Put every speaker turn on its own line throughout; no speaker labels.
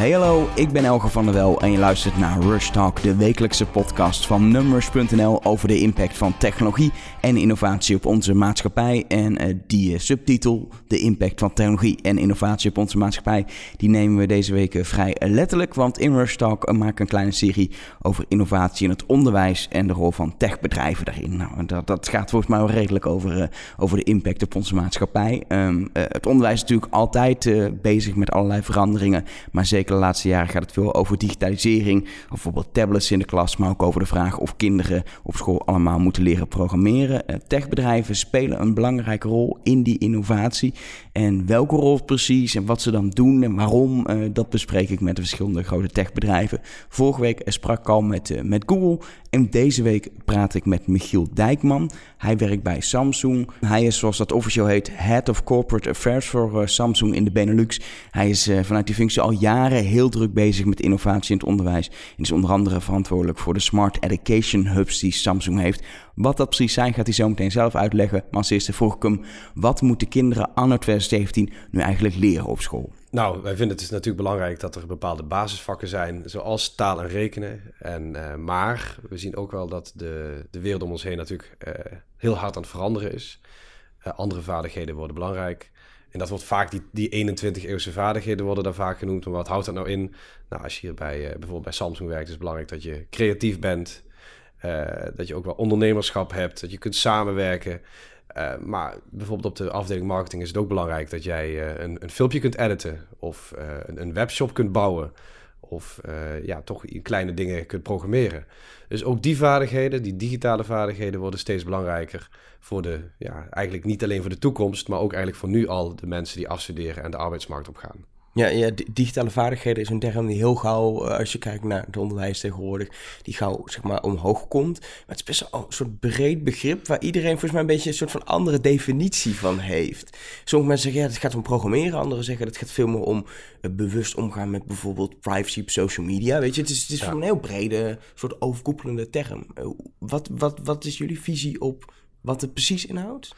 Hey hallo, ik ben Elger van der Wel en je luistert naar Rush Talk, de wekelijkse podcast van Numbers.nl over de impact van technologie en innovatie op onze maatschappij. En uh, die uh, subtitel, de impact van technologie en innovatie op onze maatschappij, die nemen we deze week uh, vrij letterlijk. Want in Rush Talk maken we een kleine serie over innovatie in het onderwijs en de rol van techbedrijven daarin. Nou, dat, dat gaat volgens mij wel redelijk over, over de impact op onze maatschappij. Um, het onderwijs is natuurlijk altijd bezig met allerlei veranderingen, maar zeker de laatste jaren gaat het veel over digitalisering. Bijvoorbeeld tablets in de klas, maar ook over de vraag of kinderen op school allemaal moeten leren programmeren. Uh, techbedrijven spelen een belangrijke rol in die innovatie. En welke rol precies en wat ze dan doen en waarom, uh, dat bespreek ik met de verschillende grote techbedrijven. Vorige week sprak ik al met, uh, met Google en deze week praat ik met Michiel Dijkman. Hij werkt bij Samsung. Hij is, zoals dat officieel heet, Head of Corporate Affairs voor Samsung in de Benelux. Hij is vanuit die functie al jaren heel druk bezig met innovatie in het onderwijs. En is onder andere verantwoordelijk voor de Smart Education Hubs die Samsung heeft. Wat dat precies zijn, gaat hij zo meteen zelf uitleggen. Maar als eerste vroeg ik hem, wat moeten kinderen anno 2017 nu eigenlijk leren op school?
Nou, wij vinden het dus natuurlijk belangrijk dat er bepaalde basisvakken zijn, zoals taal en rekenen. En, uh, maar we zien ook wel dat de, de wereld om ons heen natuurlijk uh, heel hard aan het veranderen is. Uh, andere vaardigheden worden belangrijk. En dat wordt vaak, die, die 21-eeuwse vaardigheden worden daar vaak genoemd. Maar wat houdt dat nou in? Nou, als je hier bij, bijvoorbeeld bij Samsung werkt, is het belangrijk dat je creatief bent. Dat je ook wel ondernemerschap hebt, dat je kunt samenwerken. Uh, maar bijvoorbeeld op de afdeling marketing is het ook belangrijk dat jij een, een, filmpje kunt editen of een, een, webshop kunt bouwen. Of ja, toch kleine dingen kunt programmeren. Dus ook die vaardigheden, die digitale vaardigheden, worden steeds belangrijker voor de, ja, eigenlijk niet alleen voor de toekomst, maar ook eigenlijk voor nu al de mensen die afstuderen en de arbeidsmarkt opgaan.
Ja, ja, digitale vaardigheden is een term die heel gauw, eh, als je kijkt naar het onderwijs tegenwoordig, die gauw zeg maar omhoog komt. Maar het is best wel een soort breed begrip waar iedereen volgens mij een beetje een soort van andere definitie van heeft. Sommige mensen zeggen ja, het gaat om programmeren, anderen zeggen het gaat veel meer om uh, bewust omgaan met bijvoorbeeld privacy op social media. Weet je, het is, het is ja. een heel brede, soort overkoepelende term. Uh, wat, wat, wat is jullie visie op wat het precies inhoudt?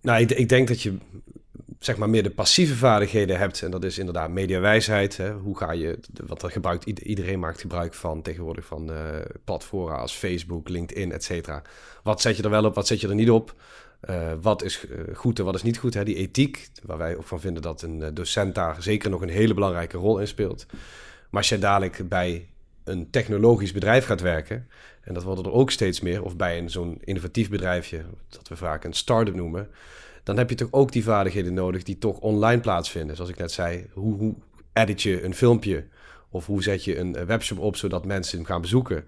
Nou, ik, ik denk dat je zeg maar meer de passieve vaardigheden hebt. En dat is inderdaad mediawijsheid. Hè? Hoe ga je, wat er gebruikt, iedereen maakt gebruik van tegenwoordig van uh, platformen als Facebook, LinkedIn, et cetera. Wat zet je er wel op, wat zet je er niet op? Uh, wat is uh, goed en wat is niet goed? Hè? Die ethiek, waar wij ook van vinden dat een docent daar zeker nog een hele belangrijke rol in speelt. Maar als je dadelijk bij een technologisch bedrijf gaat werken, en dat worden er ook steeds meer, of bij een zo'n innovatief bedrijfje, dat we vaak een start-up noemen, dan heb je toch ook die vaardigheden nodig die toch online plaatsvinden. Zoals ik net zei, hoe, hoe edit je een filmpje? Of hoe zet je een webshop op zodat mensen hem gaan bezoeken?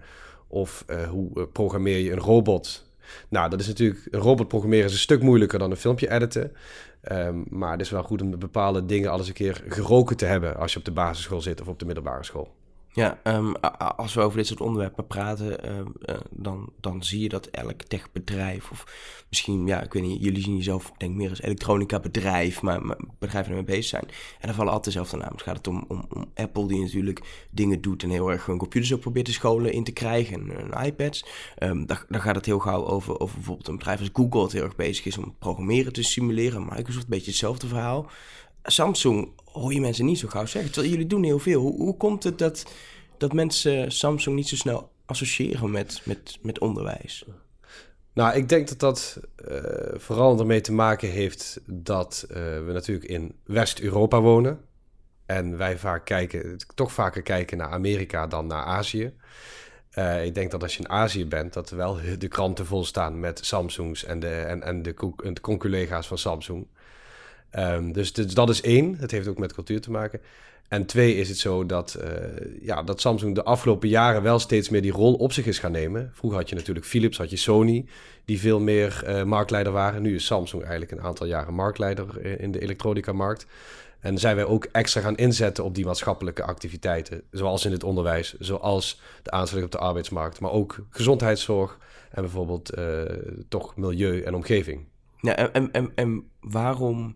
Of uh, hoe programmeer je een robot? Nou, dat is natuurlijk, een robot programmeren is een stuk moeilijker dan een filmpje editen. Um, maar het is wel goed om bepaalde dingen alles een keer geroken te hebben als je op de basisschool zit of op de middelbare school.
Ja, um, als we over dit soort onderwerpen praten, uh, uh, dan, dan zie je dat elk techbedrijf, of misschien, ja, ik weet niet, jullie zien jezelf, denk meer als elektronica bedrijf, maar, maar bedrijven ermee bezig zijn. En dan vallen altijd dezelfde namen. Het gaat het om, om, om, Apple, die natuurlijk dingen doet en heel erg hun computers ook probeert de scholen in te krijgen en, en iPads. Dan, dan gaat het heel gauw over, over bijvoorbeeld een bedrijf als Google, dat heel erg bezig is om programmeren te simuleren. Microsoft, een beetje hetzelfde verhaal. Samsung hoor je mensen niet zo gauw zeggen. Jullie doen heel veel. Hoe, hoe komt het dat, dat mensen Samsung niet zo snel associëren met, met, met onderwijs?
Nou, ik denk dat dat uh, vooral ermee te maken heeft dat uh, we natuurlijk in West-Europa wonen. En wij vaak kijken, toch vaker kijken naar Amerika dan naar Azië. Uh, ik denk dat als je in Azië bent, dat wel de kranten vol staan met Samsungs en de, en, en de, de conculega's van Samsung. Um, dus, dus, dat is één. Het heeft ook met cultuur te maken. En twee is het zo dat, uh, ja, dat Samsung de afgelopen jaren wel steeds meer die rol op zich is gaan nemen. Vroeger had je natuurlijk Philips, had je Sony, die veel meer uh, marktleider waren. Nu is Samsung eigenlijk een aantal jaren marktleider in de elektronica-markt. En zijn wij ook extra gaan inzetten op die maatschappelijke activiteiten, zoals in het onderwijs, zoals de aansluiting op de arbeidsmarkt, maar ook gezondheidszorg en bijvoorbeeld toch milieu en omgeving.
Ja, en, en, en waarom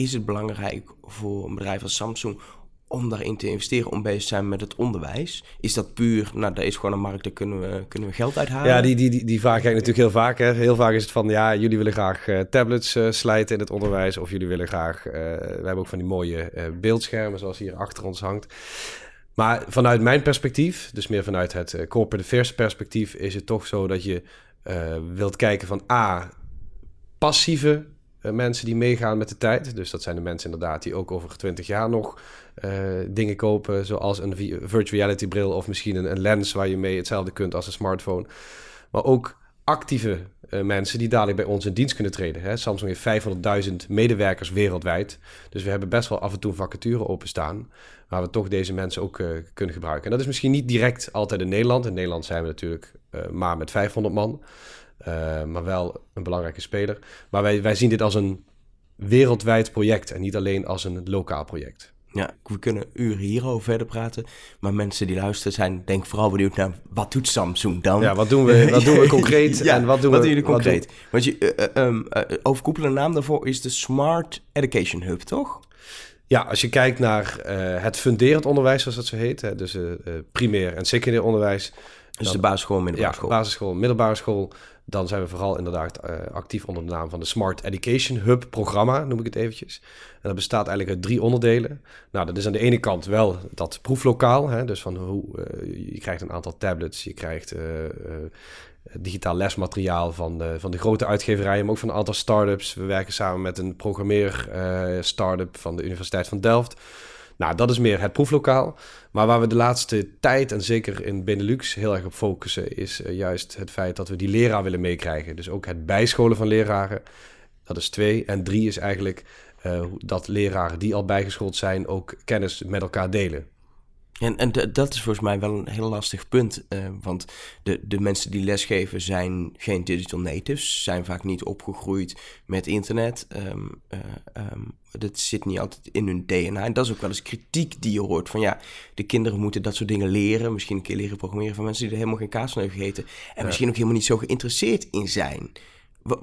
is het belangrijk voor een bedrijf als Samsung om daarin te investeren, om bezig te zijn met het onderwijs? Is dat puur, nou, daar is gewoon een markt, daar kunnen we, kunnen we geld uithalen?
Ja, die, die, die, die vraag krijg ik natuurlijk heel vaak. Hè. Heel vaak is het van, ja, jullie willen graag uh, tablets uh, slijten in het onderwijs. Of jullie willen graag, uh, we hebben ook van die mooie beeldschermen, zoals hier achter ons hangt. Maar vanuit mijn perspectief, dus meer vanuit het corporate affairs perspectief, is het toch zo dat je wilt kijken van A, passieve mensen die meegaan met de tijd. Dus dat zijn de mensen inderdaad die ook over 20 jaar nog uh, dingen kopen, zoals een virtual reality bril of misschien een, lens waar je mee hetzelfde kunt als een smartphone. Maar ook actieve uh, mensen die dadelijk bij ons in dienst kunnen treden. Hè. Samsung heeft 500.000 medewerkers wereldwijd. Dus we hebben best wel af en toe vacature openstaan. Waar we toch deze mensen ook kunnen gebruiken. En dat is misschien niet direct altijd in Nederland. In Nederland zijn we natuurlijk maar met 500 man. Uh, maar wel een belangrijke speler. Maar wij, wij zien dit als een wereldwijd project en niet alleen als een lokaal project.
Ja, we kunnen uren hierover verder praten. Maar mensen die luisteren zijn denk vooral benieuwd naar wat doet Samsung dan?
Ja, wat doen we, wat doen we concreet?
ja, en wat doen, wat we, doen jullie concreet? Doen... Want je, uh, um, uh, overkoepelende naam daarvoor is de Smart Education Hub, toch?
Ja, als je kijkt naar het funderend onderwijs, zoals dat zo heet. Hè, dus primair en secundair onderwijs.
Dus de basisschool, middelbare school.
Ja, basisschool, middelbare school dan zijn we vooral inderdaad uh, actief onder de naam van de Smart Education Hub programma, noem ik het eventjes. En dat bestaat eigenlijk uit drie onderdelen. Nou, dat is aan de ene kant wel dat proeflokaal, hè, dus van hoe uh, je krijgt een aantal tablets, je krijgt uh, digitaal lesmateriaal van de, van de grote uitgeverijen, maar ook van een aantal startups. We werken samen met een programmeer startup van de Universiteit van Delft. Nou, dat is meer het proeflokaal. Maar waar we de laatste tijd, en zeker in Benelux, heel erg op focussen, is uh, juist het feit dat we die leraar willen meekrijgen. Dus ook het bijscholen van leraren. Dat is twee. En drie is eigenlijk uh, dat leraren die al bijgeschoold zijn ook kennis met elkaar delen.
En, en dat is volgens mij wel een heel lastig punt. Uh, want de, de mensen die lesgeven zijn geen digital natives, zijn vaak niet opgegroeid met internet. Um, uh, um, dat zit niet altijd in hun DNA. En dat is ook wel eens kritiek die je hoort. Van ja, de kinderen moeten dat soort dingen leren. Misschien een keer leren programmeren van mensen die er helemaal geen kaas van hebben gegeten. En ja. misschien ook helemaal niet zo geïnteresseerd in zijn.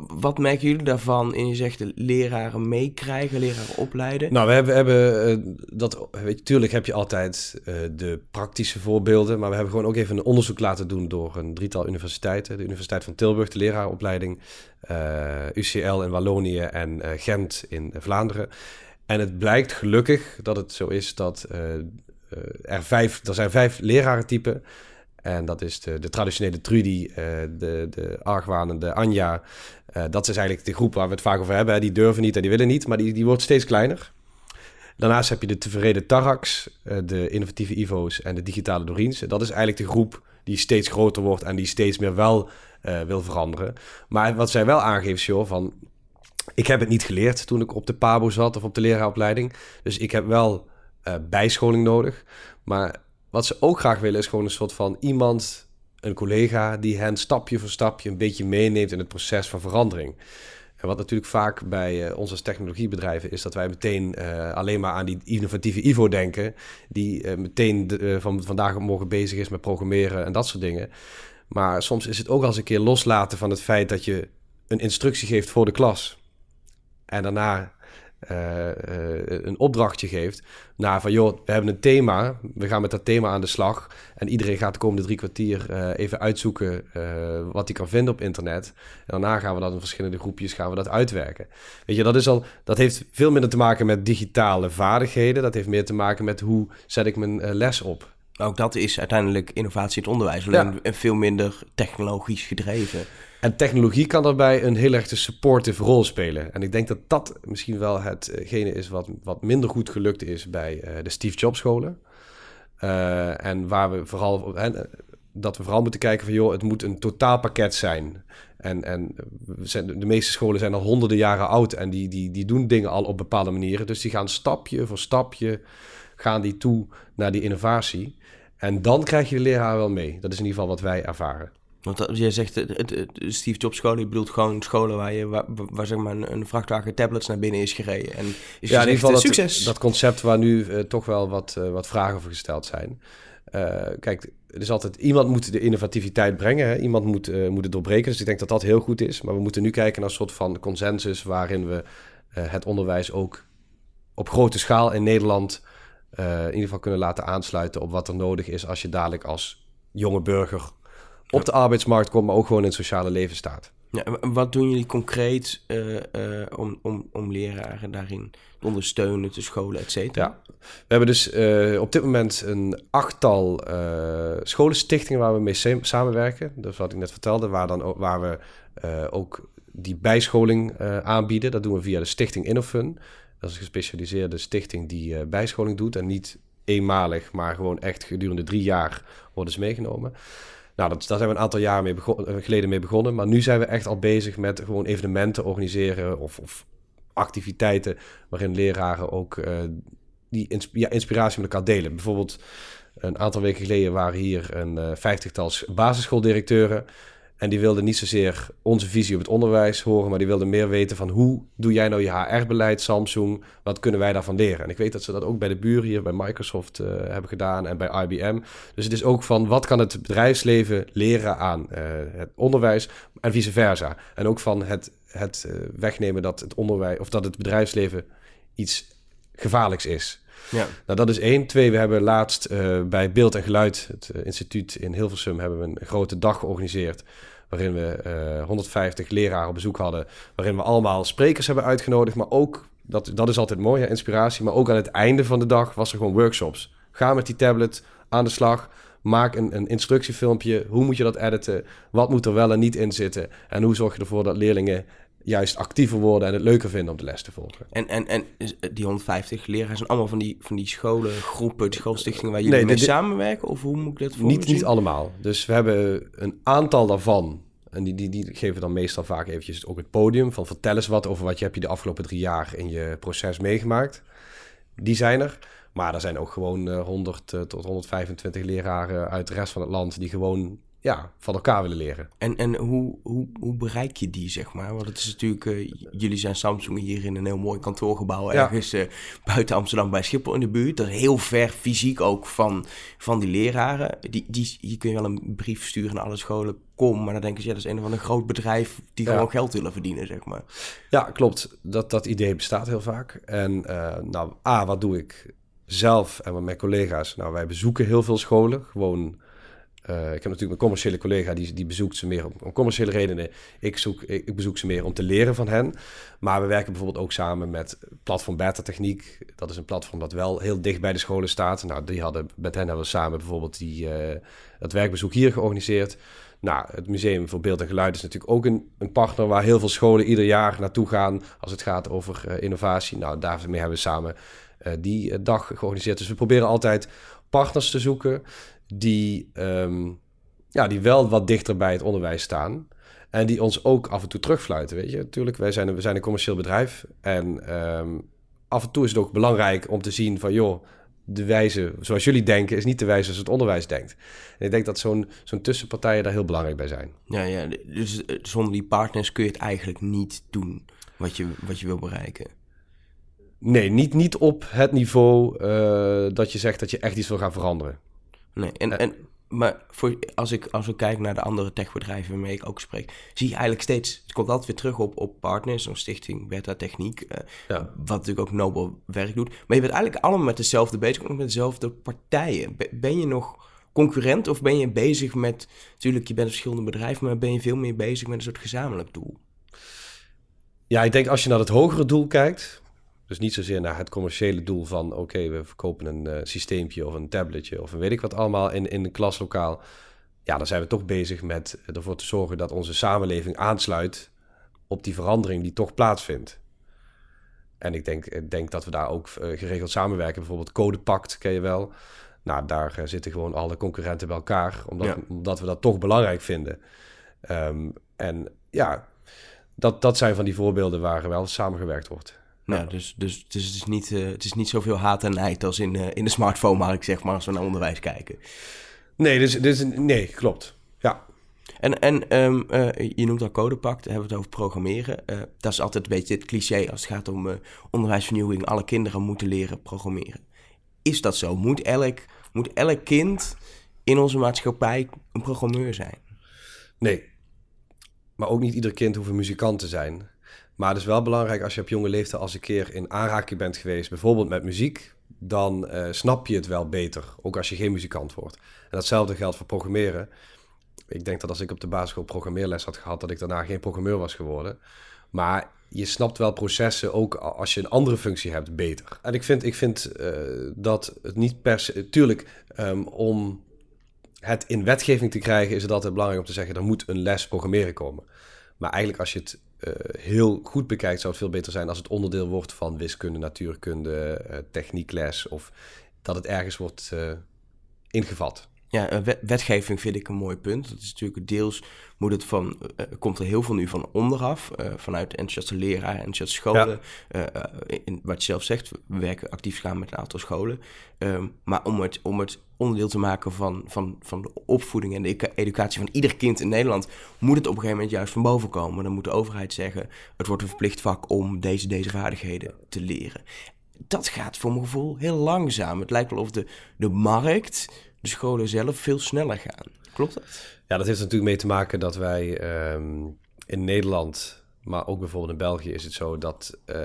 Wat merken jullie daarvan? En je zegt leraren meekrijgen, leraren opleiden.
Nou, we hebben, we hebben uh, dat. Weet je, tuurlijk heb je altijd uh, de praktische voorbeelden. Maar we hebben gewoon ook even een onderzoek laten doen door een drietal universiteiten: de Universiteit van Tilburg, de leraaropleiding, uh, eh, UCL in Wallonië en Gent in Vlaanderen. En het blijkt gelukkig dat het zo is dat er vijf, er zijn vijf lerarentypen en dat is de, de traditionele Trudy, uh, de, de argwanende Anja. Uh, dat is eigenlijk de groep waar we het vaak over hebben. Die durven niet en die willen niet, maar die, die wordt steeds kleiner. Daarnaast heb je de tevreden Tarax, uh, de innovatieve Ivo's en de digitale Dorins. Dat is eigenlijk de groep die steeds groter wordt en die steeds meer wel wil veranderen. Maar wat zij wel aangeeft, joh, van... Ik heb het niet geleerd toen ik op de PABO zat of op de leraaropleiding. Dus ik heb wel bijscholing nodig. Maar wat ze ook graag willen is gewoon een soort van iemand, een collega, die hen stapje voor stapje een beetje meeneemt in het proces van verandering. En wat natuurlijk vaak bij uh, ons als technologiebedrijven is dat wij meteen uh, alleen maar aan die innovatieve Ivo denken, die uh, meteen van vandaag op morgen bezig is met programmeren en dat soort dingen. Maar soms is het ook als een keer loslaten van het feit dat je een instructie geeft voor de klas. En daarna uh, een opdrachtje geeft. Naar van, joh, we hebben een thema. We gaan met dat thema aan de slag. En iedereen gaat de komende drie kwartier uh, even uitzoeken wat hij kan vinden op internet. En daarna gaan we dat in verschillende groepjes gaan we dat uitwerken. Weet je, dat, is al, dat heeft veel minder te maken met digitale vaardigheden. Dat heeft meer te maken met hoe zet ik mijn les op.
Ook dat is uiteindelijk innovatie in het onderwijs. Alleen ja. veel minder technologisch gedreven.
En technologie kan daarbij een heel erg de supportive rol spelen. En ik denk dat dat misschien wel hetgene is wat, wat minder goed gelukt is bij uh, de Steve Jobs scholen. Uh, en waar we vooral, hè, dat we vooral moeten kijken van joh, het moet een totaalpakket zijn. En, en de meeste scholen zijn al honderden jaren oud en die, die, die doen dingen al op bepaalde manieren. Dus die gaan stapje voor stapje gaan die toe naar die innovatie. En dan krijg je de leraar wel mee. Dat is in ieder geval wat wij ervaren.
Want jij zegt, het, Steve Jobs scholen, je bedoelt gewoon scholen waar, je, waar, waar zeg maar een, een, vrachtwagen tablets naar binnen is gereden. En is
ja, in ieder geval dat, succes. dat concept waar nu uh, toch wel wat, uh, wat vragen over gesteld zijn. Uh, kijk, er is altijd, iemand moet de innovativiteit brengen, hè? iemand moet, moet het doorbreken. Dus ik denk dat dat heel goed is. Maar we moeten nu kijken naar een soort van consensus waarin we het onderwijs ook op grote schaal in Nederland in ieder geval kunnen laten aansluiten op wat er nodig is als je dadelijk als jonge burger op de arbeidsmarkt komt, maar ook gewoon in het sociale leven staat.
Ja, wat doen jullie concreet uh, om, om, om leraren daarin te ondersteunen, te scholen, et cetera?
Ja. We hebben dus uh, op dit moment een achttal scholenstichtingen waar we mee samenwerken. Dat is wat ik net vertelde, waar, dan ook, waar we ook die bijscholing aanbieden. Dat doen we via de stichting Innofun. Dat is een gespecialiseerde stichting die bijscholing doet en niet eenmalig, maar gewoon echt gedurende drie jaar worden ze meegenomen. Nou, dat, daar zijn we een aantal jaren mee eh, geleden mee begonnen. Maar nu zijn we echt al bezig met gewoon evenementen organiseren of, of activiteiten waarin leraren ook uh, die ja, inspiratie met elkaar delen. Bijvoorbeeld een aantal weken geleden waren hier een vijftigtal basisschooldirecteuren. En die wilden niet zozeer onze visie op het onderwijs horen, maar die wilden meer weten van hoe doe jij nou je HR-beleid, Samsung, wat kunnen wij daarvan leren? En ik weet dat ze dat ook bij de buren hier bij Microsoft uh, hebben gedaan en bij IBM. Dus het is ook van wat kan het bedrijfsleven leren aan uh, het onderwijs en vice versa. En ook van het, het uh, wegnemen dat het onderwijs of dat het bedrijfsleven iets gevaarlijks is. Ja. Nou, dat is één. Twee, we hebben laatst uh, bij Beeld en Geluid, het uh, instituut in Hilversum, hebben we een grote dag georganiseerd. Waarin we uh, 150 leraren op bezoek hadden. Waarin we allemaal sprekers hebben uitgenodigd. Maar ook, dat, dat is altijd mooi, inspiratie. Maar ook aan het einde van de dag was er gewoon workshops. Ga met die tablet aan de slag. Maak een, een instructiefilmpje. Hoe moet je dat editen? Wat moet er wel en niet in zitten? En hoe zorg je ervoor dat leerlingen juist actiever worden en het leuker vinden om de les te volgen.
En, en, en eh, die 150 leraren zijn allemaal van die, van die scholen, groepen, schoolstichtingen waar jullie mee samenwerken? Of hoe moet ik dat voor
Niet, niet allemaal. Dus we hebben een aantal daarvan. En die, die, die geven dan meestal vaak eventjes ook het podium. Van vertel eens wat over wat je heb je de afgelopen drie jaar in je proces meegemaakt. Die zijn er. Maar er zijn ook gewoon 100 eh, tot 125 leraren uit de rest van het land die gewoon ja, van elkaar willen leren.
En, en hoe, hoe, hoe bereik je die, zeg maar? Want het is natuurlijk, uh, jullie zijn Samsung hier in een heel mooi kantoorgebouw ergens uh, buiten Amsterdam bij Schiphol in de buurt. Dat is heel ver fysiek ook van, van die leraren. Die, die, hier kun je wel een brief sturen naar alle scholen, kom. Maar dan denken ze, ja, dat is een van een groot bedrijf die gewoon geld willen verdienen, zeg maar.
Ja, klopt. Dat, dat idee bestaat heel vaak. En uh, nou, A, wat doe ik zelf en met mijn collega's? Nou, wij bezoeken heel veel scholen, gewoon uh, ik heb natuurlijk mijn commerciële collega, die, die bezoekt ze meer om, om commerciële redenen. Ik, zoek, ik, bezoek ze meer om te leren van hen. Maar we werken bijvoorbeeld ook samen met Platform Beta Techniek. Dat is een platform dat wel heel dicht bij de scholen staat. Nou, die hadden, met hen hebben we samen bijvoorbeeld die, dat werkbezoek hier georganiseerd. Nou, het Museum voor Beeld en Geluid is natuurlijk ook een, een partner waar heel veel scholen ieder jaar naartoe gaan als het gaat over uh, innovatie. Nou, daarmee hebben we samen die dag georganiseerd. Dus we proberen altijd partners te zoeken die, um, ja, die wel wat dichter bij het onderwijs staan. En die ons ook af en toe terugfluiten, weet je. Natuurlijk, wij zijn, we zijn een commercieel bedrijf. En um, af en toe is het ook belangrijk om te zien van... joh, de wijze zoals jullie denken is niet de wijze zoals het onderwijs denkt. En ik denk dat zo'n zo'n tussenpartijen daar heel belangrijk bij zijn.
Ja, ja, dus eh, zonder die partners kun je het eigenlijk niet doen wat je, wat je wil bereiken.
Nee, niet, niet op het niveau uh, dat je zegt dat je echt iets wil gaan veranderen.
Nee, en, en, maar voor, als, ik, als we kijken naar de andere techbedrijven waarmee ik ook spreek, zie je eigenlijk steeds, het komt altijd weer terug op, op partners, zo'n stichting Beta Techniek, uh, ja. wat natuurlijk ook nobel werk doet. Maar je bent eigenlijk allemaal met dezelfde bezig, ook met dezelfde partijen. Ben je nog concurrent of ben je bezig met, natuurlijk je bent een verschillende bedrijven, maar ben je veel meer bezig met een soort gezamenlijk doel?
Ja, ik denk als je naar het hogere doel kijkt, dus niet zozeer naar het commerciële doel van oké, we verkopen een uh, systeempje of een tabletje of een weet ik wat allemaal in, in een klaslokaal. Ja, dan zijn we toch bezig met ervoor te zorgen dat onze samenleving aansluit op die verandering die toch plaatsvindt. En ik denk, denk dat we daar ook uh, geregeld samenwerken. Bijvoorbeeld Codepact ken je wel. Nou, daar uh, zitten gewoon alle concurrenten bij elkaar, omdat, ja. omdat we dat toch belangrijk vinden. Um, en ja, dat, dat zijn van die voorbeelden waar wel samengewerkt wordt.
Nou, dus, dus, dus het, is niet, uh, het is niet zoveel haat en nijd als in, uh, in de smartphone-markt, zeg maar, als we naar onderwijs kijken.
Nee, dus, dus, nee klopt. Ja.
En, en um, uh, je noemt al codepact, hebben we het over programmeren. dat is altijd een beetje het cliché als het gaat om onderwijsvernieuwing. Alle kinderen moeten leren programmeren. Is dat zo? Moet elk, moet elk kind in onze maatschappij een programmeur zijn?
Nee. Maar ook niet ieder kind hoeft een muzikant te zijn. Maar het is wel belangrijk als je op jonge leeftijd als een keer in aanraking bent geweest, bijvoorbeeld met muziek, dan uh, snap je het wel beter. Ook als je geen muzikant wordt. En datzelfde geldt voor programmeren. Ik denk dat als ik op de basisschool programmeerles had gehad, dat ik daarna geen programmeur was geworden. Maar je snapt wel processen ook als je een andere functie hebt beter. En ik vind, ik vind uh, dat het niet per se. Tuurlijk, um, om het in wetgeving te krijgen, is het altijd belangrijk om te zeggen: er moet een les programmeren komen. Maar eigenlijk, als je het uh, heel goed bekijkt, zou het veel beter zijn als het onderdeel wordt van wiskunde, natuurkunde, uh, techniekles. Of dat het ergens wordt ingevat.
Ja, wetgeving vind ik een mooi punt. Dat is natuurlijk deels moet het van, uh, komt er heel veel nu van onderaf, uh, vanuit enthousiaste leraren, enthousiaste scholen. Ja. Uh, in, wat je zelf zegt, we werken actief gaan met een aantal scholen. Um, maar om het, om het onderdeel te maken van, van, van de opvoeding en de educatie van ieder kind in Nederland, moet het op een gegeven moment juist van boven komen. Dan moet de overheid zeggen, het wordt een verplicht vak om deze, deze vaardigheden te leren. Dat gaat voor mijn gevoel heel langzaam. Het lijkt wel of de, de markt de scholen zelf veel sneller gaan. Klopt dat?
Ja, dat heeft natuurlijk mee te maken dat wij um, in Nederland, maar ook bijvoorbeeld in België is het zo dat uh,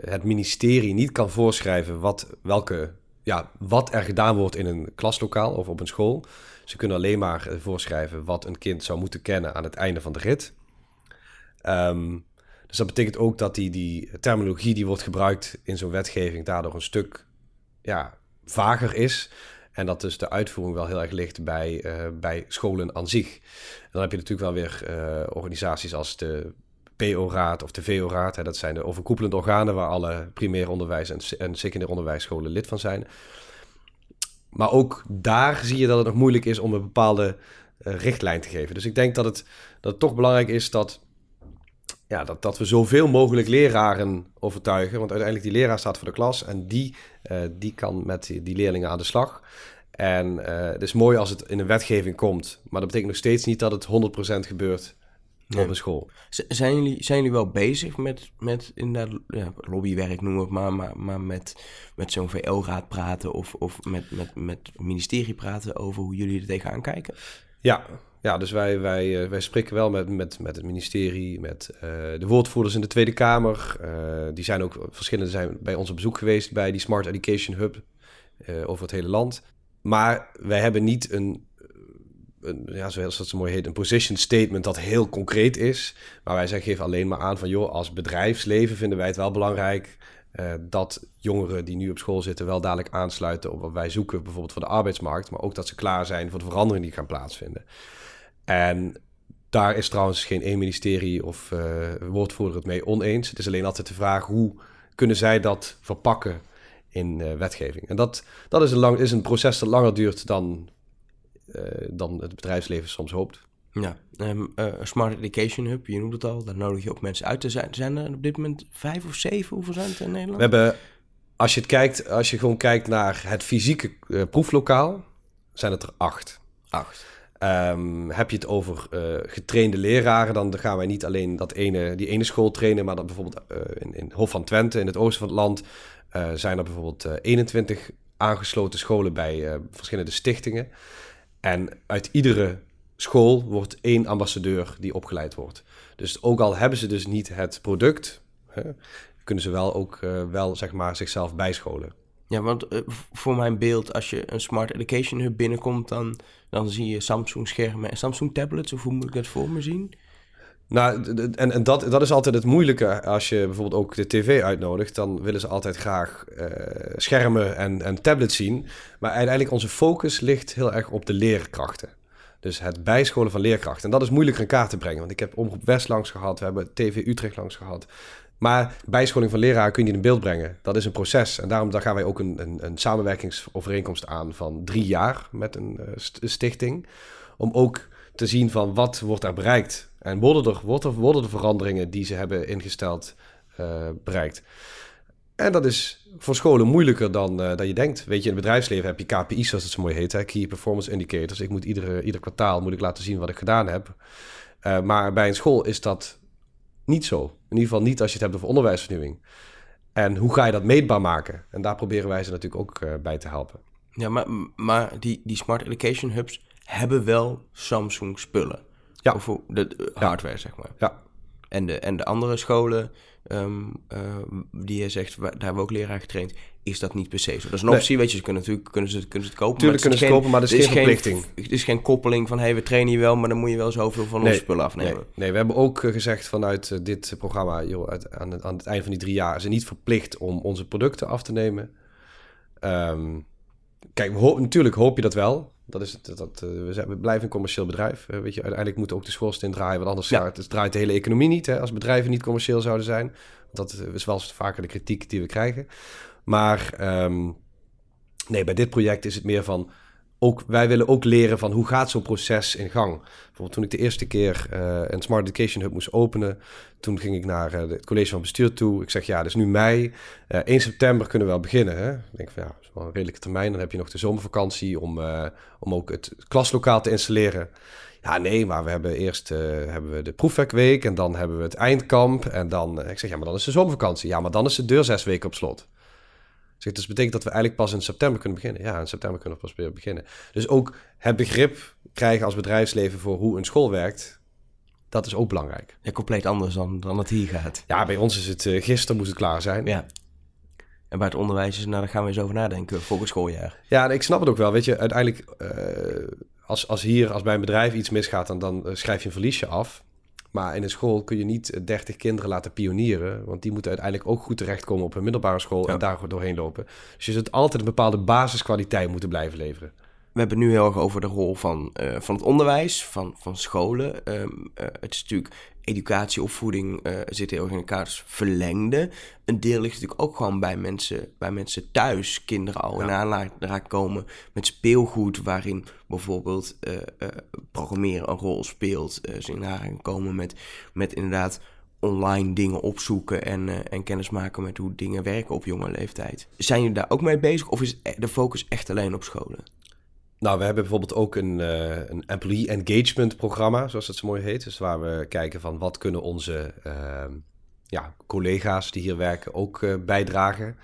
het ministerie niet kan voorschrijven wat, welke, ja, wat er gedaan wordt in een klaslokaal of op een school. Ze kunnen alleen maar voorschrijven wat een kind zou moeten kennen aan het einde van de rit. Um, dus dat betekent ook dat die, die terminologie die wordt gebruikt in zo'n wetgeving daardoor een stuk ja, vager is. En dat dus de uitvoering wel heel erg ligt bij, uh, bij scholen aan zich. Dan heb je natuurlijk wel weer uh, organisaties als de PO-raad of de VO-raad. Dat zijn de overkoepelende organen waar alle primair onderwijs en, en secundair onderwijsscholen lid van zijn. Maar ook daar zie je dat het nog moeilijk is om een bepaalde uh, richtlijn te geven. Dus ik denk dat het, dat het toch belangrijk is dat, ja, dat, dat we zoveel mogelijk leraren overtuigen. Want uiteindelijk die leraar staat voor de klas en die, die kan met die, leerlingen aan de slag. En uh, het is mooi als het in een wetgeving komt, maar dat betekent nog steeds niet dat het 100% gebeurt op een school.
zijn jullie, zijn jullie wel bezig met, met inderdaad, ja, lobbywerk noem het maar, maar, maar met, met zo'n VL-raad praten of, of met, met, met het ministerie praten over hoe jullie er tegenaan kijken?
Ja, ja, dus wij, wij, uh, wij spreken wel met, met, met het ministerie, met uh, de woordvoerders in de Tweede Kamer. Uh, die zijn ook verschillende zijn bij ons op bezoek geweest bij die Smart Education Hub over het hele land. Maar wij hebben niet een, een, ja, zoals dat zo mooi heet, een position statement dat heel concreet is. Maar wij zeggen, geven alleen maar aan van, joh, als bedrijfsleven vinden wij het wel belangrijk dat jongeren die nu op school zitten wel dadelijk aansluiten op wat wij zoeken, bijvoorbeeld voor de arbeidsmarkt, maar ook dat ze klaar zijn voor de veranderingen die gaan plaatsvinden. En daar is trouwens geen één ministerie of uh, woordvoerder het mee oneens. Het is alleen altijd de vraag hoe kunnen zij dat verpakken in uh, wetgeving. En dat, dat is, een lang, is een proces dat langer duurt dan, uh, dan het bedrijfsleven soms hoopt.
Ja, um, Smart Education Hub, je noemt het al, daar nodig je ook mensen uit te zijn. Zijn er op dit moment vijf of zeven? Hoeveel zijn het in Nederland?
We hebben, als je, het kijkt, als je gewoon kijkt naar het fysieke proeflokaal, zijn het er acht.
Acht.
Um, heb je het over uh, getrainde leraren, dan gaan wij niet alleen dat ene, die ene school trainen, maar dan bijvoorbeeld uh, in, in Hof van Twente, in het oosten van het land, uh, zijn er bijvoorbeeld 21 aangesloten scholen bij verschillende stichtingen. En uit iedere school wordt één ambassadeur die opgeleid wordt. Dus ook al hebben ze dus niet het product, hè, kunnen ze wel ook wel zeg maar zichzelf bijscholen.
Ja, want uh, voor mijn beeld, als je een Smart Education Hub binnenkomt, dan, dan zie je Samsung schermen en Samsung tablets. Of hoe moet ik dat voor me zien?
Nou, en, en dat, dat is altijd het moeilijke. Als je bijvoorbeeld ook de tv uitnodigt, dan willen ze altijd graag uh, schermen en, en tablets zien. Maar uiteindelijk onze focus ligt heel erg op de leerkrachten. Dus het bijscholen van leerkrachten. En dat is moeilijker in kaart te brengen. Want ik heb Omroep West langs gehad, we hebben TV Utrecht langs gehad. Maar bijscholing van leraar kun je in beeld brengen. Dat is een proces. En daarom daar gaan wij ook een, een, een samenwerkingsovereenkomst aan van drie jaar met een uh, stichting. Om ook te zien van wat wordt er bereikt. En worden er, wordt er, worden de veranderingen die ze hebben ingesteld uh, bereikt. En dat is voor scholen moeilijker dan, uh, dan je denkt. Weet je, in het bedrijfsleven heb je KPI's, zoals het zo mooi heet. Hè? Key Performance Indicators. Ik moet iedere, ieder kwartaal moet ik laten zien wat ik gedaan heb. Maar bij een school is dat niet zo. In ieder geval niet als je het hebt over onderwijsvernieuwing. En hoe ga je dat meetbaar maken? En daar proberen wij ze natuurlijk ook uh, bij te helpen.
Ja, maar, maar die, die Smart Education Hubs hebben wel Samsung spullen.
Ja.
Of de, hardware, ja. zeg maar.
Ja.
En de, en de andere scholen, ehm, die je zegt, daar hebben we ook leraar getraind, is dat niet per se zo. Dat is een optie, weet je, ze kunnen natuurlijk kunnen ze, kunnen ze het kopen.
Tuurlijk kunnen ze het kopen, maar dat is geen verplichting.
Het is geen koppeling van, hé, hey, we trainen je wel, maar dan moet je wel zoveel van onze spullen afnemen.
Nee, nee, we hebben ook gezegd vanuit dit programma, joh, aan, het, aan het eind van die drie jaar, is het niet verplicht om onze producten af te nemen. Um, kijk, natuurlijk hoop je dat wel. Dat is het, dat, uh, we, zijn, we blijven een commercieel bedrijf. Uh, weet je, uiteindelijk moet ook de schoorsteen draaien, want anders ja. het, draait de hele economie niet. Hè, als bedrijven niet commercieel zouden zijn. Dat is wel eens vaker de kritiek die we krijgen. Maar um, nee, bij dit project is het meer van ook, wij willen ook leren van hoe gaat zo'n proces in gang. Bijvoorbeeld toen ik de eerste keer uh, een Smart Education Hub moest openen, toen ging ik naar uh, het college van bestuur toe. Ik zeg, ja, het is nu mei. Uh, eh, 1 september kunnen we wel beginnen. Hè? Ik denk van, ja, dat is wel een redelijke termijn. Dan heb je nog de zomervakantie om, om ook het klaslokaal te installeren. Ja, nee, maar we hebben eerst hebben we de proefwerkweek en dan hebben we het eindkamp. En dan, ik zeg, ja, maar dan is de zomervakantie. Ja, maar dan is de deur zes weken op slot. Dus dat betekent dat we eigenlijk pas in september kunnen beginnen. Ja, in september kunnen we pas weer beginnen. Dus ook het begrip krijgen als bedrijfsleven voor hoe een school werkt, dat is ook belangrijk.
Ja, compleet anders dan, dan het hier gaat.
Ja, bij ons is het, uh, gisteren moest het klaar zijn.
Ja. En bij het onderwijs is, nou, daar gaan we eens over nadenken, volgend schooljaar.
Ja, ik snap het ook wel. Weet je, uiteindelijk, uh, als, als hier, als bij een bedrijf iets misgaat, dan, dan uh, schrijf je een verliesje af. Maar in een school kun je niet 30 kinderen laten pionieren. Want die moeten uiteindelijk ook goed terechtkomen op een middelbare school en daar doorheen lopen. Dus je zult altijd een bepaalde basiskwaliteit moeten blijven leveren.
We hebben het nu heel erg over de rol van, uh, van het onderwijs, van, van scholen. Um, uh, het is natuurlijk educatie, opvoeding uh, zit heel erg in elkaars verlengde. Een deel ligt natuurlijk ook gewoon bij mensen, bij mensen thuis. Kinderen al in aanraking komen met speelgoed, waarin bijvoorbeeld uh, uh, programmeren een rol speelt. ze in aanraking komen met, met inderdaad online dingen opzoeken en, en kennis maken met hoe dingen werken op jonge leeftijd. Zijn jullie daar ook mee bezig of is de focus echt alleen op scholen?
Nou, we hebben bijvoorbeeld ook een, uh, een employee engagement programma, zoals het zo mooi heet. Dus waar we kijken van wat kunnen onze uh, ja, collega's die hier werken ook uh, bijdragen.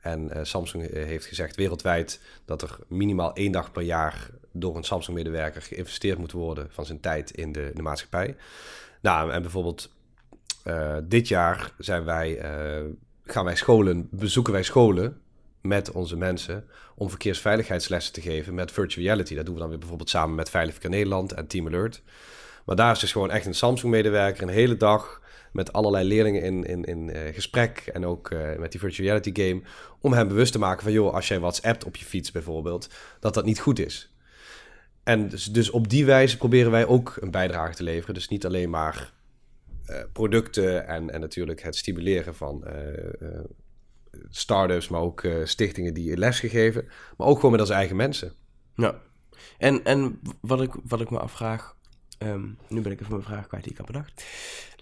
En uh, Samsung heeft gezegd wereldwijd dat er minimaal één dag per jaar door een Samsung-medewerker geïnvesteerd moet worden van zijn tijd in de, de maatschappij. Nou, en bijvoorbeeld dit jaar zijn wij, gaan wij scholen, bezoeken wij scholen met onze mensen om verkeersveiligheidslessen te geven met virtual reality. Dat doen we dan weer bijvoorbeeld samen met Veilig Nederland en Team Alert. Maar daar is dus gewoon echt een Samsung-medewerker een hele dag met allerlei leerlingen in, in, in uh, gesprek en ook uh, met die virtual reality game, om hem bewust te maken van, joh, als jij WhatsApp op je fiets bijvoorbeeld, dat dat niet goed is. En dus, dus op die wijze proberen wij ook een bijdrage te leveren. Dus niet alleen maar uh, producten en, en natuurlijk het stimuleren van start-ups, maar ook uh, stichtingen die les gegeven. Maar ook gewoon met onze eigen mensen.
Ja. En, en wat, ik, wat ik me afvraag... Um, nu ben ik even mijn vraag kwijt die ik had bedacht.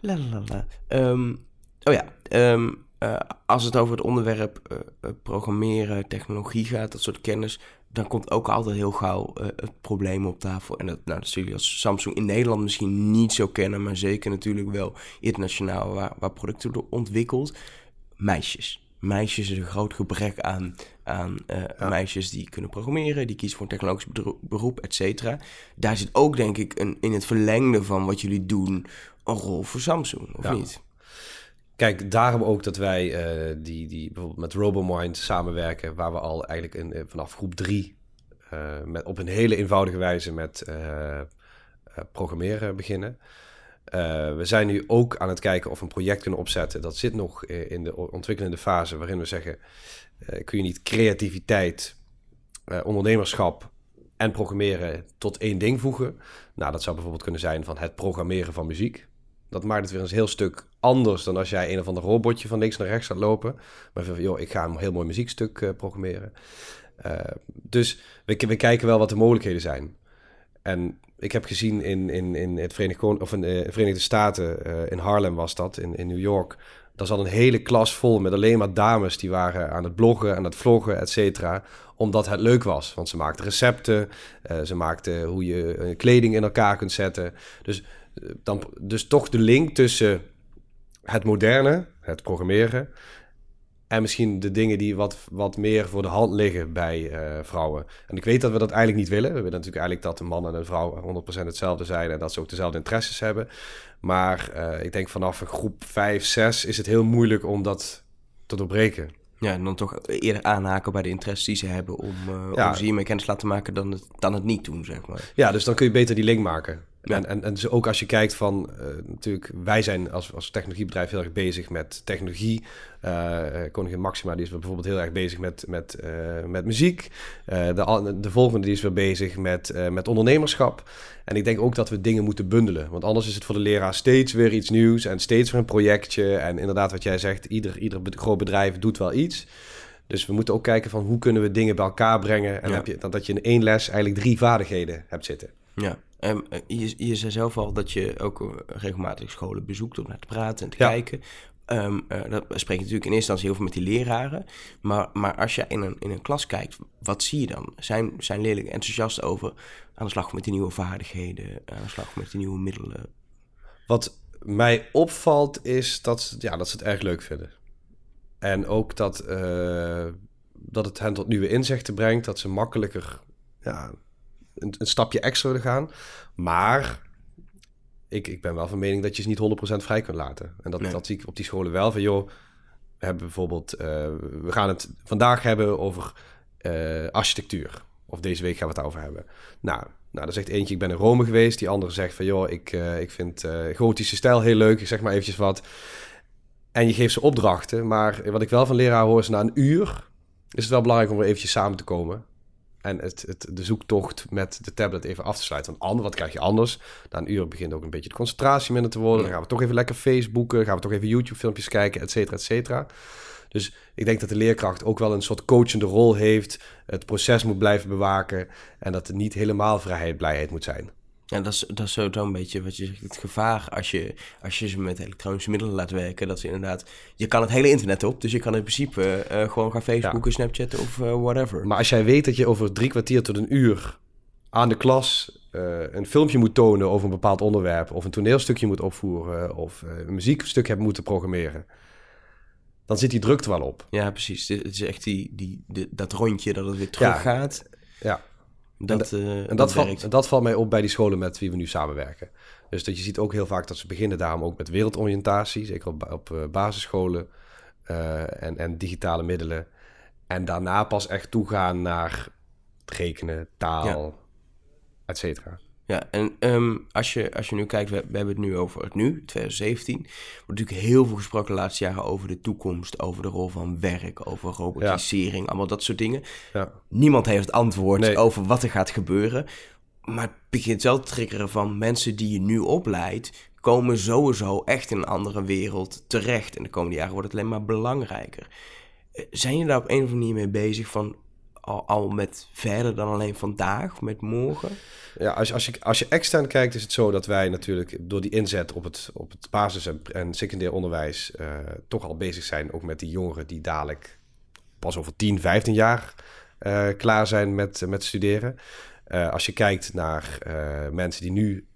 La, la, la. Um, oh ja, um, uh, als het over het onderwerp uh, programmeren, technologie gaat, dat soort kennis, dan komt ook altijd heel gauw het probleem op tafel. En dat, nou, dat zullen als Samsung in Nederland misschien niet zo kennen, maar zeker natuurlijk wel internationaal waar, waar producten worden ontwikkeld. Meisjes meisjes is een groot gebrek aan, aan uh, meisjes die kunnen programmeren, die kiezen voor een technologisch beroep, et cetera. Daar zit ook, denk ik, een, in het verlengde van wat jullie doen, een rol voor Samsung, of niet?
Kijk, daarom ook dat wij uh, die, die bijvoorbeeld met RoboMind samenwerken, waar we al eigenlijk in, vanaf groep drie uh, met, op een hele eenvoudige wijze met programmeren beginnen. Uh, we zijn nu ook aan het kijken of we een project kunnen opzetten. Dat zit nog in de ontwikkelende fase, waarin we zeggen: uh, kun je niet creativiteit, ondernemerschap en programmeren tot één ding voegen? Nou, dat zou bijvoorbeeld kunnen zijn van het programmeren van muziek. Dat maakt het weer een heel stuk anders dan als jij een of ander robotje van links naar rechts gaat lopen. Maar van, joh, ik ga een heel mooi muziekstuk programmeren. dus we, we kijken wel wat de mogelijkheden zijn. En ik heb gezien in, in, in het Verenigd of in de Verenigde Staten, uh, in Harlem was dat, in, in New York. Daar zat een hele klas vol met alleen maar dames die waren aan het bloggen, aan het vloggen, et cetera. Omdat het leuk was. Want ze maakten recepten, uh, ze maakten hoe je kleding in elkaar kunt zetten. Dus, dan, dus toch de link tussen het moderne, het programmeren, En misschien de dingen die wat, wat meer voor de hand liggen bij uh, vrouwen. En ik weet dat we dat eigenlijk niet willen. We willen natuurlijk eigenlijk dat een man en een vrouw 100% hetzelfde zijn en dat ze ook dezelfde interesses hebben. Maar uh, ik denk vanaf groep 5, 6 is het heel moeilijk om dat te doorbreken.
Ja, en dan toch eerder aanhaken bij de interesses die ze hebben om, uh, ja. om ze hiermee kennis laten maken dan het, dan het niet doen, zeg maar.
Ja, dus dan kun je beter die link maken. En, en, en dus ook als je kijkt van, uh, natuurlijk, wij zijn als, als technologiebedrijf heel erg bezig met technologie. Uh, Koningin Maxima die is bijvoorbeeld heel erg bezig met, met, uh, met muziek. de, de volgende die is weer bezig met, met ondernemerschap. En ik denk ook dat we dingen moeten bundelen. Want anders is het voor de leraar steeds weer iets nieuws en steeds weer een projectje. En inderdaad, wat jij zegt, ieder, ieder groot bedrijf doet wel iets. Dus we moeten ook kijken van hoe kunnen we dingen bij elkaar brengen. En ja. heb je, dat je in één les eigenlijk drie vaardigheden hebt zitten.
Ja, um, je, je zei zelf al dat je ook eh, regelmatig scholen bezoekt om naar te praten en te kijken. Um, uh, dat spreek je natuurlijk in eerste instantie heel veel met die leraren. Maar, maar als je in een, in een klas kijkt, wat zie je dan? Zijn, zijn leerlingen enthousiast over aan de slag met die nieuwe vaardigheden, aan de slag met die nieuwe middelen?
Wat mij opvalt is dat, ja, dat ze het erg leuk vinden. En ook dat, uh, dat het hen tot nieuwe inzichten brengt, dat ze makkelijker ja, een, een stapje extra willen gaan. Maar ik, ik ben wel van mening dat je ze niet 100% vrij kunt laten. En dat, dat zie ik op die scholen wel van, joh, we hebben bijvoorbeeld, uh, we gaan het vandaag hebben over uh, architectuur. Of deze week gaan we het over hebben. Nou, nou, dan zegt eentje, ik ben in Rome geweest. Die andere zegt van, joh, ik, uh, ik vind gotische stijl heel leuk. Ik zeg maar eventjes wat. En je geeft ze opdrachten. Maar wat ik wel van leraar hoor is na een uur... is het wel belangrijk om weer eventjes samen te komen en het, het, de zoektocht met de tablet even af te sluiten. Want ander, wat krijg je anders? Na een uur begint ook een beetje de concentratie minder te worden. Dan gaan we toch even lekker Facebooken, gaan we toch even YouTube-filmpjes kijken, et cetera, et cetera. Dus ik denk dat de leerkracht ook wel een soort coachende rol heeft. Het proces moet blijven bewaken. En dat het niet helemaal vrijheid, blijheid moet zijn.
Ja, dat is, dat is zo een beetje wat je zegt, het gevaar als je, als je ze met elektronische middelen laat werken. Dat ze inderdaad, je kan het hele internet op, dus je kan in principe uh, gewoon gaan Facebooken, ja. Snapchatten of uh, whatever.
Maar als jij weet dat je over drie kwartier tot een uur aan de klas uh, een filmpje moet tonen over een bepaald onderwerp, of een toneelstukje moet opvoeren, of een muziekstuk hebt moeten programmeren, dan zit die druk er wel op.
Ja, precies. Het is echt die, die, die dat rondje dat het weer terug gaat.
Ja. Dat, en, uh, en dat, valt, en dat valt mij op bij die scholen met wie we nu samenwerken. Dus dat je ziet ook heel vaak dat ze beginnen daarom ook met wereldoriëntatie, zeker op, op uh, basisscholen uh, en, en digitale middelen. En daarna pas echt toegaan naar rekenen, taal, ja. et cetera.
Ja, en um, als, je, als je nu kijkt, we, we, hebben het nu over het nu, 2017. Er wordt natuurlijk heel veel gesproken de laatste jaren over de toekomst, over de rol van werk, over robotisering, ja. allemaal dat soort dingen. Ja. Niemand heeft het antwoord nee. over wat er gaat gebeuren. Maar het begint wel te triggeren van mensen die je nu opleidt, komen sowieso echt in een andere wereld terecht. En de komende jaren wordt het alleen maar belangrijker. Eh, zijn je daar op een of andere manier mee bezig van al, met verder dan alleen vandaag, met morgen?
Ja, als, als, je, als je extern kijkt, is het zo dat wij natuurlijk door die inzet op het, op het basis- en, secundair onderwijs uh, toch al bezig zijn, ook met die jongeren die dadelijk pas over 10, 15 jaar uh, klaar zijn met, met studeren. Uh, als je kijkt naar mensen die nu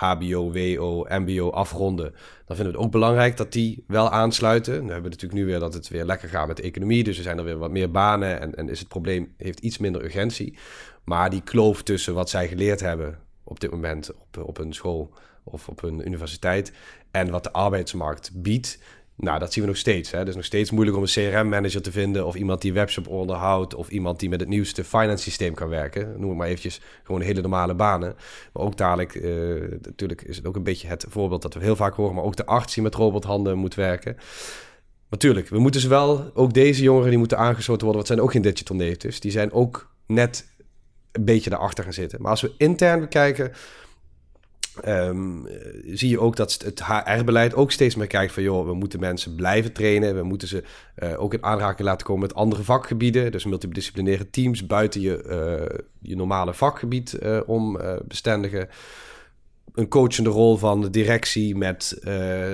HBO, WO, MBO afronden, dan vinden we het ook belangrijk dat die wel aansluiten. Dan hebben we natuurlijk nu weer dat het weer lekker gaat met de economie, dus er zijn er weer wat meer banen en, en is het probleem heeft iets minder urgentie. Maar die kloof tussen wat zij geleerd hebben op dit moment op, op school of op een universiteit en wat de arbeidsmarkt biedt, nou, dat zien we nog steeds. Het is nog steeds moeilijk om een CRM-manager te vinden... of iemand die webshop onderhoudt... of iemand die met het nieuwste finance systeem kan werken. Noem het maar eventjes gewoon hele normale banen. Maar ook dadelijk, uh, natuurlijk is het ook een beetje het voorbeeld... dat we heel vaak horen, maar ook de arts die met robothanden moet werken. Natuurlijk, we moeten ze wel... ook deze jongeren die moeten aangesloten worden... wat zijn ook geen digital natives. Die zijn ook net een beetje daarachter gaan zitten. Maar als we intern bekijken Um, zie je ook dat het HR-beleid ook steeds meer kijkt van... joh, we moeten mensen blijven trainen. We moeten ze uh, ook in aanraking laten komen met andere vakgebieden. Dus multidisciplinaire teams buiten je, uh, je normale vakgebied uh, om bestendigen. Een coachende rol van de directie met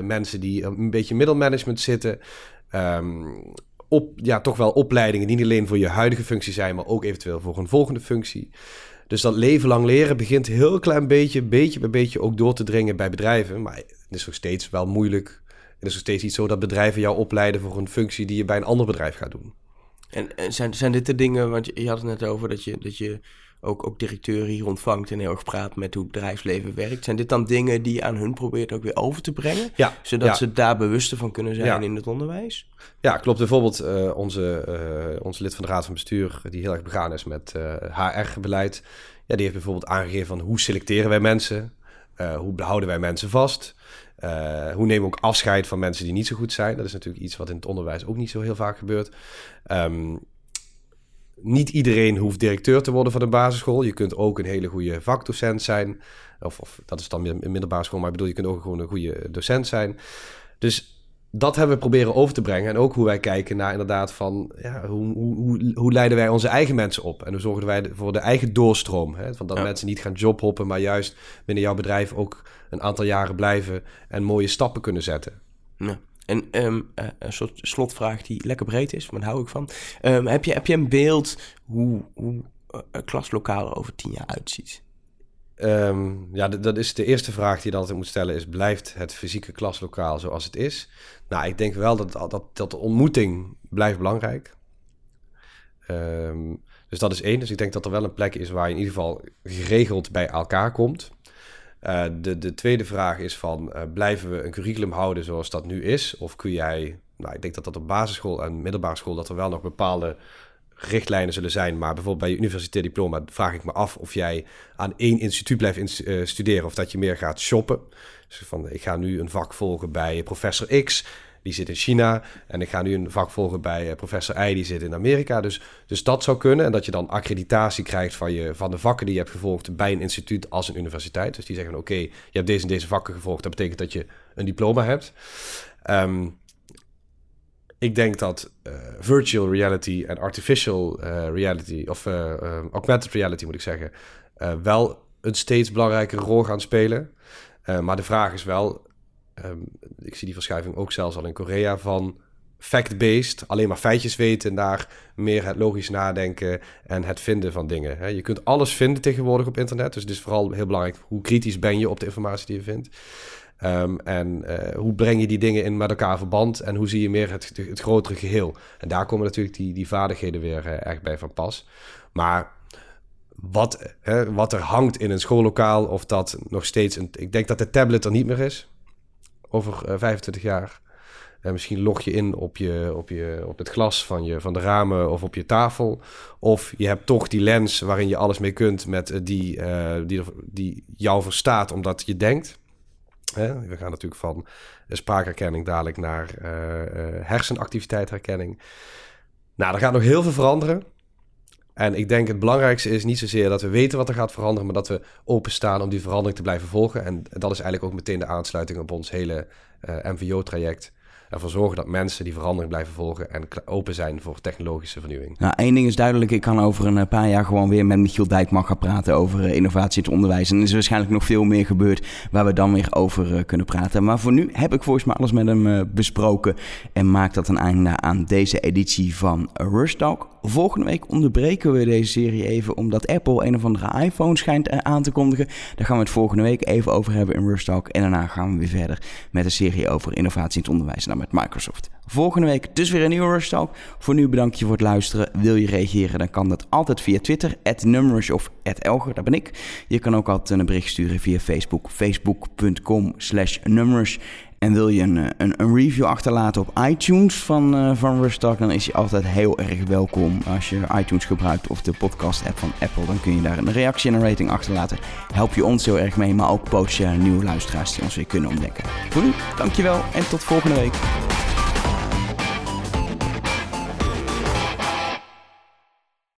mensen die een beetje middelmanagement zitten. Um, op, ja, toch wel opleidingen die niet alleen voor je huidige functie zijn... maar ook eventueel voor een volgende functie... Dus dat leven lang leren begint heel klein beetje, beetje bij beetje ook door te dringen bij bedrijven. Maar het is nog steeds wel moeilijk Het is nog steeds niet zo dat bedrijven jou opleiden voor een functie die je bij een ander bedrijf gaat doen.
En, en zijn, zijn dit de dingen, want je, je had het net over dat je, dat je ook, ook directeuren hier ontvangt en heel erg praat met hoe het bedrijfsleven werkt. Zijn dit dan dingen die je aan hun probeert ook weer over te brengen?
Ja,
zodat ze daar bewuster van kunnen zijn in het onderwijs?
Ja, klopt. Bijvoorbeeld uh, onze, uh, onze lid van de Raad van Bestuur, die heel erg begaan is met uh, eh, HR-beleid. Ja, die heeft bijvoorbeeld aangegeven van hoe selecteren wij mensen? hoe behouden wij mensen vast? hoe nemen we ook afscheid van mensen die niet zo goed zijn? Dat is natuurlijk iets wat in het onderwijs ook niet zo heel vaak gebeurt. Um, niet iedereen hoeft directeur te worden van een basisschool. Je kunt ook een hele goede vakdocent zijn. Of, of dat is dan in middelbare school, maar ik bedoel, je kunt ook gewoon een goede docent zijn. Dus dat hebben we proberen over te brengen. En ook hoe wij kijken naar inderdaad van ja, hoe, hoe, hoe, leiden wij onze eigen mensen op? En hoe zorgen wij voor de eigen doorstroom? Hè? Van dat mensen niet gaan jobhoppen, maar juist binnen jouw bedrijf ook een aantal jaren blijven en mooie stappen kunnen zetten.
Ja. En ehm, eh, een soort slotvraag die lekker breed is, maar daar hou ik van. Ehm, heb, je, heb je een beeld hoe, hoe uh, een klaslokaal er over tien jaar uitziet?
Um, ja, dat is de eerste vraag die je altijd moet stellen is... blijft het fysieke klaslokaal zoals het is? Nou, ik denk wel dat, dat, dat de ontmoeting blijft belangrijk. dus dat is één. Dus ik denk dat er wel een plek is waar je in ieder geval geregeld bij elkaar komt. Uh, de, de tweede vraag is van, uh, blijven we een curriculum houden zoals dat nu is? Of kun jij, nou ik denk dat dat op basisschool en middelbare school, dat er wel nog bepaalde richtlijnen zullen zijn. Maar bijvoorbeeld bij je universitair diploma vraag ik me af of jij aan één instituut blijft uh, studeren of dat je meer gaat shoppen. Dus van, ik ga nu een vak volgen bij professor X die zit in China. En ik ga nu een vak volgen bij eh, professor I, die zit in Amerika. Dus, dus dat zou kunnen. En dat je dan accreditatie krijgt van, je, van de vakken die je hebt gevolgd bij een instituut als een universiteit. Dus die zeggen, oké, je hebt deze en deze vakken gevolgd. Dat betekent dat je een diploma hebt. Um, ik denk dat uh, virtual reality en artificial uh, reality, of uh, augmented reality moet ik zeggen, wel een steeds belangrijkere rol gaan spelen. maar de vraag is wel, Ehm, ik zie die verschuiving ook zelfs al in Korea van fact-based, alleen maar feitjes weten, naar meer het logisch nadenken en het vinden van dingen. Je kunt alles vinden tegenwoordig op internet, dus het is vooral heel belangrijk hoe kritisch ben je op de informatie die je vindt. Um, en uh, hoe breng je die dingen in met elkaar verband en hoe zie je meer het, het grotere geheel. En daar komen natuurlijk die, die vaardigheden weer uh, echt bij van pas. Maar wat, hè, wat er hangt in een schoollokaal, of dat nog steeds een. Ik denk dat de tablet er niet meer is over uh, 25 jaar. En misschien log je in op, je, op, je, op het glas van, je, van de ramen of op je tafel. Of je hebt toch die lens waarin je alles mee kunt met uh, die, uh, die, die jou verstaat omdat je denkt. We gaan natuurlijk van spraakherkenning dadelijk naar uh, hersenactiviteitsherkenning. Nou, er gaat nog heel veel veranderen. En ik denk het belangrijkste is niet zozeer dat we weten wat er gaat veranderen, maar dat we openstaan om die verandering te blijven volgen. En dat is eigenlijk ook meteen de aansluiting op ons hele eh, MVO-traject ervoor zorgen dat mensen die verandering blijven volgen en open zijn voor technologische vernieuwing.
Nou, één ding is duidelijk, ik kan over een paar jaar gewoon weer met Michiel Dijkman gaan praten over uh, innovatie in het onderwijs. En er is waarschijnlijk nog veel meer gebeurd waar we dan weer over uh, kunnen praten. Maar voor nu heb ik volgens mij alles met hem besproken en maak dat een einde aan deze editie van Rush Talk. Volgende week onderbreken we deze serie even omdat Apple een of andere iPhone schijnt aan te kondigen. Daar gaan we het volgende week even over hebben in Rush Talk. En daarna gaan we weer verder met een serie over innovatie in het onderwijs met Microsoft. Volgende week dus weer een nieuwe Rush. Voor nu bedank je voor het luisteren. Wil je reageren, dan kan dat altijd via Twitter, @numrush of @elger, daar ben ik. Je kan ook altijd een bericht sturen via Facebook, facebook.com slash numrush. En wil je een, een, een, review achterlaten op iTunes van, uh, van Rush Talk, dan is je altijd heel erg welkom. Als je iTunes gebruikt of de podcast-app van Apple, dan kun je daar een reactie en een rating achterlaten. Help je ons heel erg mee, maar ook post je nieuwe luisteraars die ons weer kunnen ontdekken. Voor nu, dankjewel en tot volgende week.